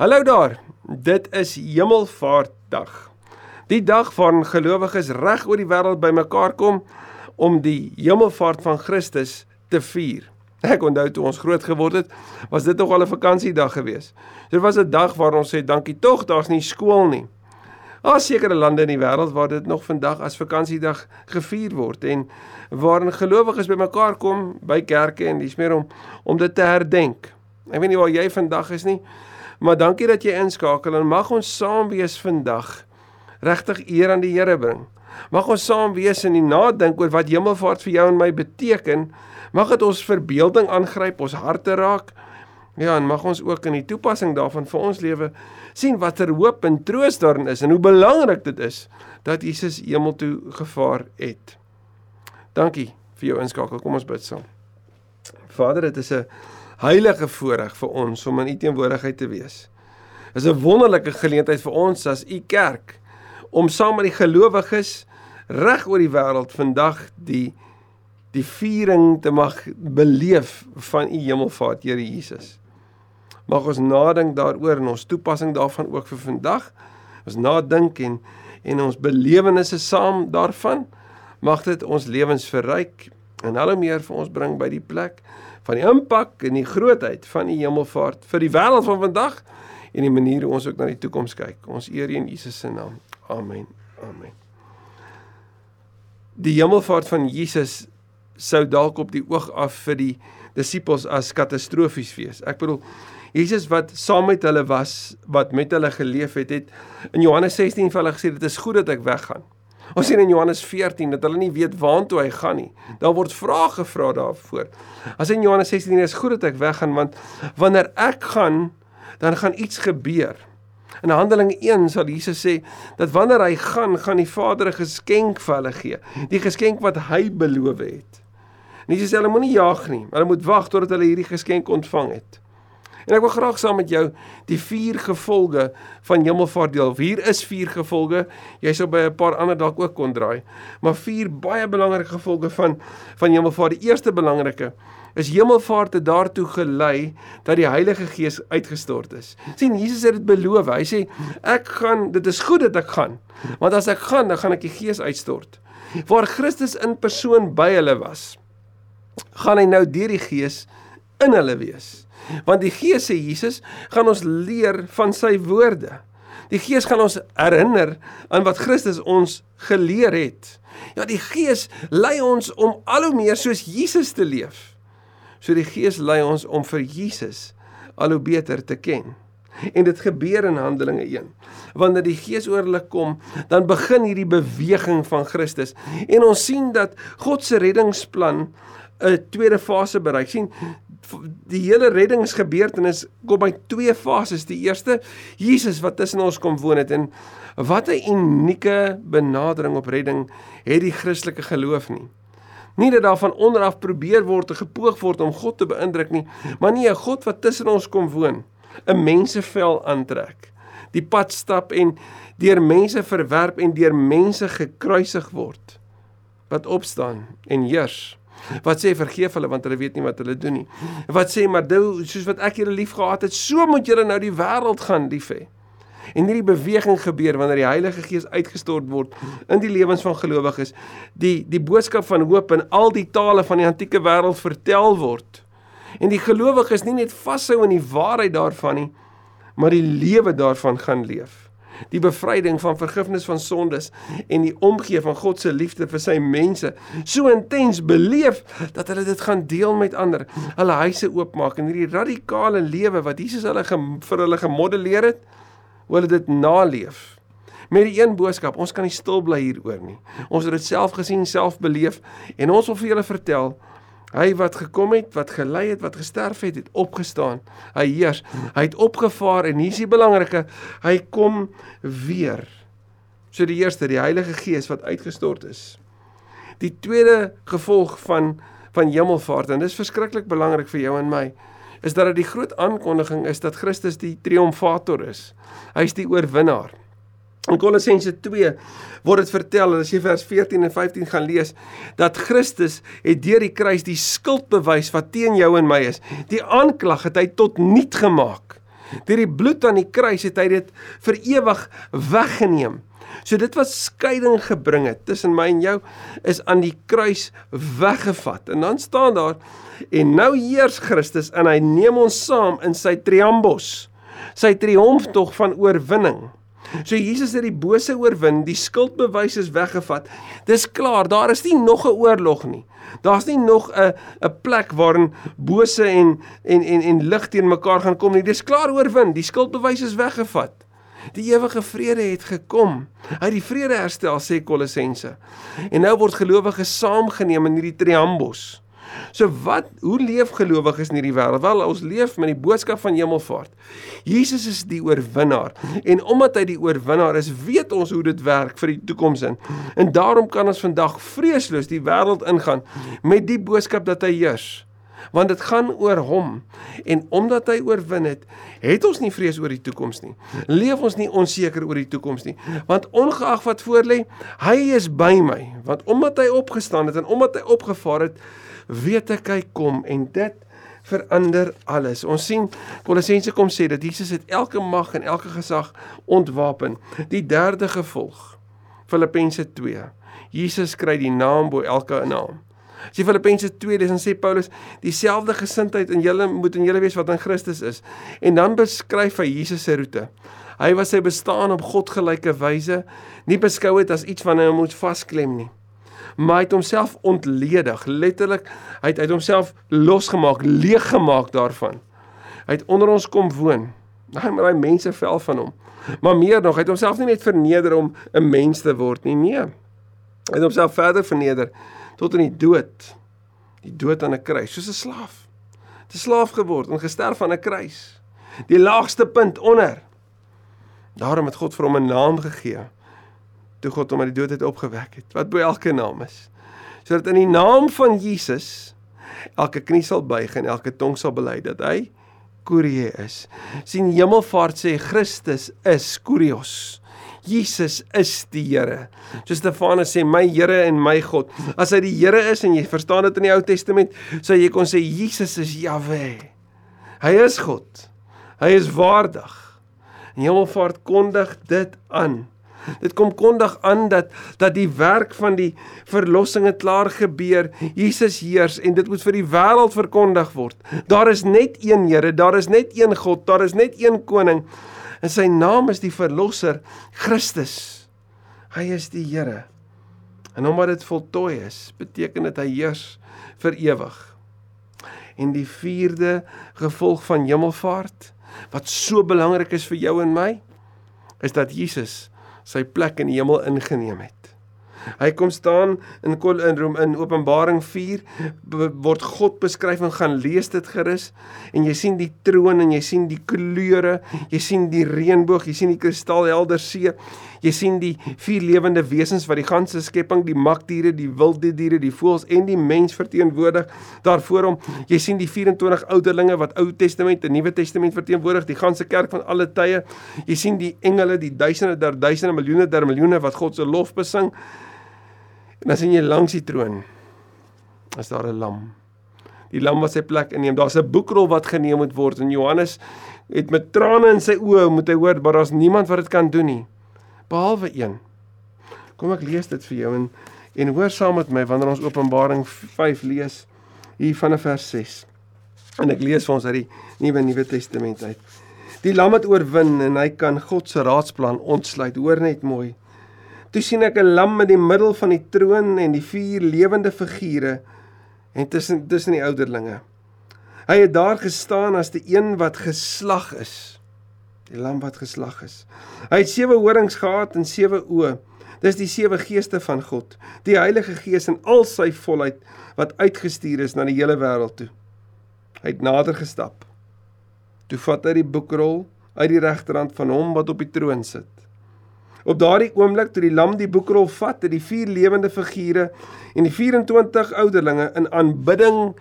Hallo daar. Dit is Hemelvaartdag. Die dag waarin gelowiges reg oor die wêreld bymekaar kom om die hemelvaart van Christus te vier. Ek onthou toe ons groot geword het, was dit nog al 'n vakansiedag geweest. Dit was 'n dag waar ons sê dankie tog, daar's nie skool nie. Daar sekere lande in die wêreld waar dit nog vandag as vakansiedag gevier word en waarin gelowiges bymekaar kom by kerke en dis meer om om dit te herdenk. Ek weet nie waar jy vandag is nie, maar dankie dat jy inskakel en mag ons saam wees vandag. Regtig eer aan die Here bring. Mag ons saam wees die nadink oor wat hemelvaart vir jou en my beteken Mag dit ons verbeelding aangryp, ons harte raak. Ja, en mag ons ook in die toepassing daarvan vir ons lewe sien watter hoop en troos daarin is en hoe belangrik dit is dat Jesus hemel toe gevaar het. Dankie vir jou inskakel. Kom ons bid saam. Vader, dit is 'n heilige voorreg vir ons om in U teenwoordigheid te wees. Is 'n wonderlike geleentheid vir ons as U kerk om saam met die gelowiges reg oor die wêreld vandag die die viering te mag beleef van u hemelvaart, Here Jesus. Mag ons nadink daaroor en ons toepassing daarvan ook vir vandag. Ons nadink en en ons belewennisse saam daarvan mag dit ons lewens verryk en al hoe meer vir ons bring by die plek van die impak en die grootheid van die hemelvaart vir die wêreld van vandag en die manier hoe ons ook na die toekoms kyk. Ons eer in Jesus se naam. Amen. Amen. Die hemelvaart van Jesus sou dalk op die oog af vir die disippels as katastrofies wees. Ek bedoel Jesus wat saam met hulle was, wat met hulle geleef het, het in Johannes 16 vir hulle gesê dit is goed dat ek weggaan. Ons sien in Johannes 14 dat hulle nie weet waartoe hy gaan nie. Daar word vrae gevra daarvoor. As in Johannes 16 is goed dat ek weggaan want wanneer ek gaan, dan gaan iets gebeur. In Handelinge 1 sal Jesus sê dat wanneer hy gaan, gaan die Vader 'n geskenk vir hulle gee, die geskenk wat hy beloof het. En Jesus sê hulle moenie jag nie. Hulle moet wag totdat hulle hierdie geskenk ontvang het. En ek wil graag saam met jou die vier gevolge van hemelvaart deel. Hier is vier gevolge. Jy sou by 'n paar ander dalk ook kon draai. Maar vier baie belangrike gevolge van van hemelvaart. Die eerste belangrike is hemelvaart het daartoe gelei dat die Heilige Gees uitgestort is. sien Jesus het dit beloof. Hy sê ek gaan dit is goed dat ek gaan. Want as ek gaan, dan gaan ek die Gees uitstort. Waar Christus in persoon by hulle was gaan hy nou deur die Gees in hulle wees. Want die Gees sê Jesus gaan ons leer van sy woorde. Die Gees gaan ons herinner aan wat Christus ons geleer het. Ja, die Gees lei ons om al hoe meer soos Jesus te leef. So die Gees lei ons om vir Jesus al hoe beter te ken. En dit gebeur in Handelinge 1. Wanneer die Gees oor hulle kom, dan begin hierdie beweging van Christus. En ons sien dat God se reddingsplan 'n tweede fase bereik. sien die hele reddingsgebeurtenis kom by twee fases. Die eerste, Jesus wat tussen ons kom woon het en wat 'n unieke benadering op redding het die Christelike geloof nie. Nie dat daar van onder af probeer word of gepoog word om God te beïndruk nie, maar nie 'n God wat tussen ons kom woon, 'n mensevel aantrek, die pad stap en deur mense verwerp en deur mense gekruisig word wat opstaan en heers Wat sê vergeef hulle want hulle weet nie wat hulle doen nie. Wat sê maar dou soos wat ek julle liefgehad het, so moet julle nou die wêreld gaan lief hê. En hierdie beweging gebeur wanneer die Heilige Gees uitgestort word in die lewens van gelowiges. Die die boodskap van hoop in al die tale van die antieke wêreld vertel word. En die gelowiges nie net vashou aan die waarheid daarvan nie, maar die lewe daarvan gaan leef die bevryding van vergifnis van sondes en die omgee van God se liefde vir sy mense so intens beleef dat hulle dit gaan deel met ander. Hulle huise oopmaak en hierdie radikale lewe wat Jesus hulle vir hulle gemodelleer het, hoe hulle dit naleef. Met die een boodskap, ons kan nie stil bly hieroor nie. Ons het dit self gesien, self beleef en ons wil vir julle vertel Hy wat gekom het, wat gelei het, wat gesterf het, het opgestaan. Hy heers. Hy het opgevaar en hier is die belangrike, hy kom weer. So die eerste, die Heilige Gees wat uitgestort is. Die tweede gevolg van van hemelvaart en dis verskriklik belangrik vir jou en my is dat dit die groot aankondiging is dat Christus die triomfator is. Hy is die oorwinnaar. In Kolossense 2 word dit vertel as jy vers 14 en 15 gaan lees dat Christus het deur die kruis die skuld bewys wat teen jou en my is. Die aanklag het hy tot niet gemaak. Deur die bloed aan die kruis het hy dit vir ewig weggeneem. So dit wat skeiding gebring het tussen my en jou is aan die kruis weggevat. En dan staan daar en nou heers Christus en hy neem ons saam in sy triambos. Sy triomftog van oorwinning. So Jesus het die bose oorwin, die skuldbewys is weggevat. Dis klaar, daar is nie nog 'n oorlog nie. Daar's nie nog 'n 'n plek waarin bose en en en en lig teen mekaar gaan kom nie. Dis klaar oorwin. Die skuldbewys is weggevat. Die ewige vrede het gekom. Hy het die vrede herstel sê Kolossense. En nou word gelowiges saamgeneem in hierdie triambos. So wat hoe leef gelowiges in hierdie wêreld? Wel, ons leef met die boodskap van hemelvaart. Jesus is die oorwinnaar en omdat hy die oorwinnaar is, weet ons hoe dit werk vir die toekoms in. En daarom kan ons vandag vreesloos die wêreld ingaan met die boodskap dat hy heers want dit gaan oor hom en omdat hy oorwin het het ons nie vrees oor die toekoms nie leef ons nie onseker oor die toekoms nie want ongeag wat voorlê hy is by my want omdat hy opgestaan het en omdat hy opgevaar het weet ek hy kom en dit verander alles. Ons sien Kolossense kom sê dat Jesus het elke mag en elke gesag ontwapen. Die derde gevolg Filippense 2. Jesus kry die naam bo elke naam. As jy Filippense 2 lees en sê Paulus dieselfde gesindheid in julle moet in julle wees wat in Christus is. En dan beskryf hy Jesus se roete. Hy was sy bestaan op God gelyke wyse nie beskou het as iets wat hy moet vasklem nie maar hy het homself ontledig, letterlik, hy het uit homself losgemaak, leeggemaak daarvan. Hy het onder ons kom woon. Daai maar daai mense vel van hom. Maar meer nog, hy het homself nie net verneder om 'n mens te word nie, nee. Hy het homself verder verneder tot in die dood. Die dood aan 'n kruis, soos 'n slaaf. 'n Slaaf geword en gesterf aan 'n kruis. Die laagste punt onder. Daarom het God vir hom 'n naam gegee toe God hom uit die dood het opgewek het, wat bo elke naam is. Sodat in die naam van Jesus elke knie sal buig en elke tong sal bely dat hy Kurie is. sien Hemelvaart sê Christus is Kurios. Jesus is die Here. So Stefanus sê my Here en my God. As hy die Here is en jy verstaan dit in die Ou Testament, sou jy kon sê Jesus is Jahwe. Hy is God. Hy is waardig. En Hemelvaart kondig dit aan. Dit kom kondig aan dat dat die werk van die verlossing het klaar gebeur. Jesus heers en dit moet vir die wêreld verkondig word. Daar is net een Here, daar is net een God, daar is net een koning. En sy naam is die verlosser Christus. Hy is die Here. En omdat dit voltooi is, beteken dit hy heers vir ewig. En die vierde gevolg van hemelvaart wat so belangrik is vir jou en my is dat Jesus sy plek in die hemel ingeneem het. Hy kom staan in in Rom in Openbaring 4 word God beskryf en gaan lees dit gerus en jy sien die troon en jy sien die kleure, jy sien die reënboog, jy sien die kristalhelder see, jy sien die vier lewende wesens wat die ganse skepping, die makdiere, die wilde diere, die voëls en die mens verteenwoordig daarvoor hom. Jy sien die 24 ouderlinge wat Ou Testament en Nuwe Testament verteenwoordig, die ganse kerk van alle tye. Jy sien die engele, die duisende der duisende, miljoene der miljoene wat God se lof besing. En dan sien jy langs die troon is daar 'n lam. Die lam wat sy plek inneem. Daar's 'n boekrol wat geneem moet word en Johannes het met trane in sy oë moet hy hoor, maar daar's niemand wat dit kan doen nie behalwe een. Kom ek lees dit vir jou en en hoor saam met my wanneer ons Openbaring 5 lees hier vanaf vers 6. En ek lees vir ons uit die Nuwe Nuwe Testament uit. Die lam het oorwin en hy kan God se raadsplan ontsluit. Hoor net mooi. Toe sien ek 'n lam in die middel van die troon en die vier lewende figure en tussen tussen die ouderlinge. Hy het daar gestaan as die een wat geslag is. Die lam wat geslag is. Hy het sewe horings gehad en sewe oë. Dis die sewe geeste van God, die Heilige Gees in al sy volheid wat uitgestuur is na die hele wêreld toe. Hy het nader gestap. Toe vat hy die boekrol uit die regterhand van hom wat op die troon sit. Op daardie oomblik toe die lam die boekrol vat, het die vier lewende figure en die 24 ouderlinge in aanbidding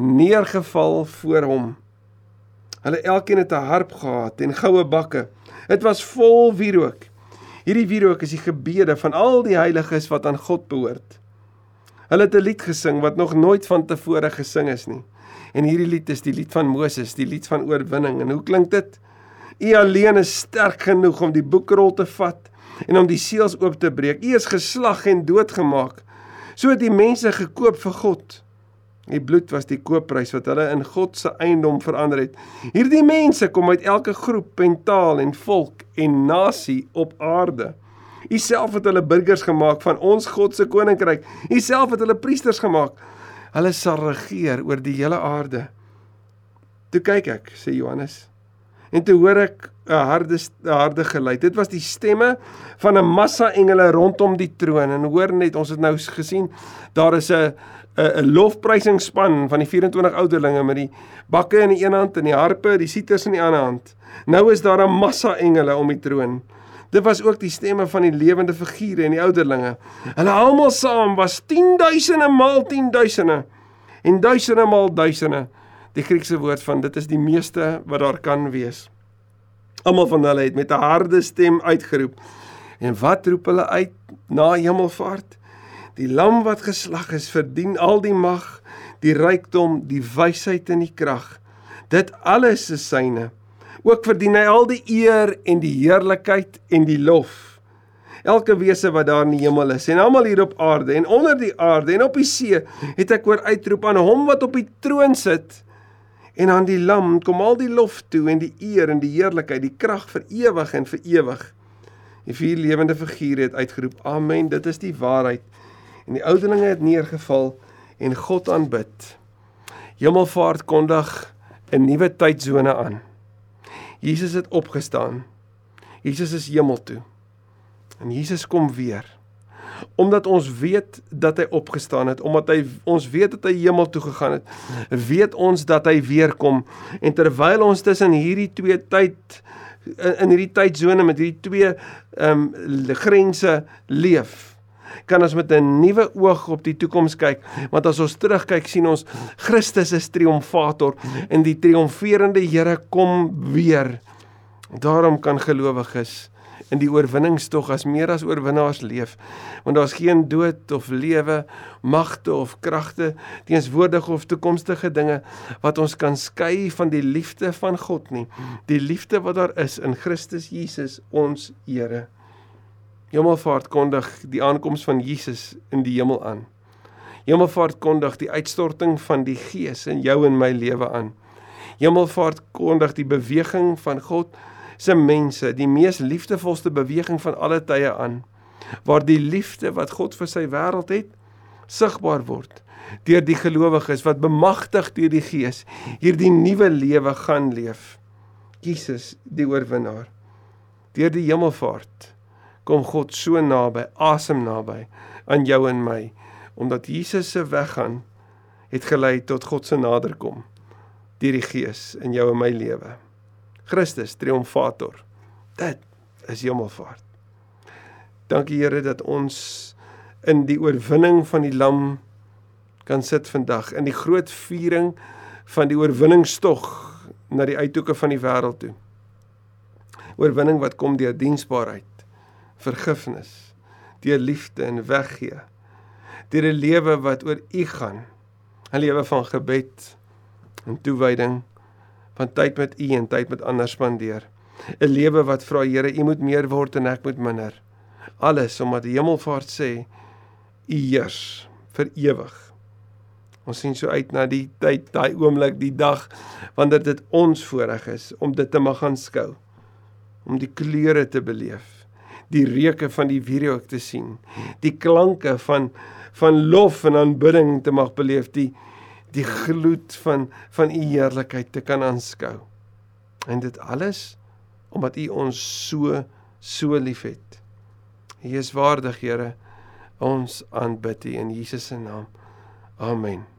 neergeval voor hom. Hulle elkeen het 'n harp gehad en goue bakke. Dit was vol wierook. Hierdie wierook is die gebede van al die heiliges wat aan God behoort. Hulle het 'n lied gesing wat nog nooit vantevore gesing is nie. En hierdie lied is die lied van Moses, die lied van oorwinning. En hoe klink dit? U alleen is sterk genoeg om die boekrol te vat en om die seels oop te breek. U is geslag en doodgemaak. So het die mense gekoop vir God. Die bloed was die koopprys wat hulle in God se eiendom verander het. Hierdie mense kom uit elke groep en taal en volk en nasie op aarde. U self het hulle burgers gemaak van ons God se koninkryk. U self het hulle priesters gemaak. Hulle sal regeer oor die hele aarde. Toe kyk ek, sê Johannes. En toe hoor ek 'n harde harde geluid. Dit was die stemme van 'n massa engele rondom die troon. En hoor net, ons het nou gesien, daar is 'n 'n lofprysingsspan van die 24 ouderlinge met die bakke in die een hand en die harpe, die siters in die ander hand. Nou is daar 'n massa engele om die troon. Dit was ook die stemme van die lewende figure en die ouderlinge. Hulle almal saam was 10000 maal 10000 en duisende maal duisende. Die Griekse woord van dit is die meeste wat daar kan wees. Almal van hulle het met 'n harde stem uitgeroep. En wat roep hulle uit na hemelvaart? Die lam wat geslag is, verdien al die mag, die rykdom, die wysheid en die krag. Dit alles is syne. Ook verdien hy al die eer en die heerlikheid en die lof. Elke wese wat daar in die hemel is en almal hier op aarde en onder die aarde en op die see, het ek hoor uitroep aan hom wat op die troon sit en aan die lam kom al die lof toe en die eer en die heerlikheid, die krag vir ewig en vir ewig. Die vier lewende figure het uitgeroep: Amen. Dit is die waarheid en die ouderlinge het neergeval en God aanbid. Hemelvaart kondig 'n nuwe tydsone aan. Jesus het opgestaan. Jesus is hemel toe. En Jesus kom weer. Omdat ons weet dat hy opgestaan het, omdat hy ons weet dat hy hemel toe gegaan het, weet ons dat hy weer kom. En terwyl ons tussen hierdie twee tyd in, in hierdie tydsone met hierdie twee ehm um, grense leef, kan ons met 'n nuwe oog op die toekoms kyk want as ons terugkyk sien ons Christus is triomfator en die triomferende Here kom weer. Daarom kan gelowiges in die oorwinningstog as meer as oorwinnaars leef want daar's geen dood of lewe magte of kragte teenswoordige of toekomstige dinge wat ons kan skei van die liefde van God nie. Die liefde wat daar is in Christus Jesus ons Here Hemelvaart kondig die aankoms van Jesus in die hemel aan. Hemelvaart kondig die uitstorting van die Gees in jou en my lewe aan. Hemelvaart kondig die beweging van God se mense, die mees liefdevolste beweging van alle tye aan, waar die liefde wat God vir sy wêreld het, sigbaar word deur die gelowiges wat bemagtig deur die Gees hierdie nuwe lewe gaan leef. Jesus, die oorwinnaar. Deur die hemelvaart kom God so naby, asem naby aan jou en my, omdat Jesus se weggaan het gelei tot God se naderkom deur die Gees in jou en my lewe. Christus triomfator. Dit is hemelvaart. Dankie Here dat ons in die oorwinning van die lam kan sit vandag in die groot viering van die oorwinningstog na die uithoeke van die wêreld toe. Oorwinning wat kom deur diensbaarheid vergifnis, deur liefde en weggee. Deur 'n lewe wat oor U gaan. 'n Lewe van gebed en toewyding, van tyd met U en tyd met ander spandeer. 'n Lewe wat vra Here, U moet meer word en ek moet minder. Alles omdat die Hemelvaart sê U heers vir ewig. Ons sien so uit na die tyd, daai oomblik, die dag wanneer dit ons voorreg is om dit te mag aanskou, om die kleure te beleef die reuke van die wierook te sien, die klanke van van lof en aanbidding te mag beleef, die die gloed van van u heerlikheid te kan aanskou. En dit alles omdat u ons so so liefhet. U is waardig, Here. Ons aanbid U in Jesus se naam. Amen.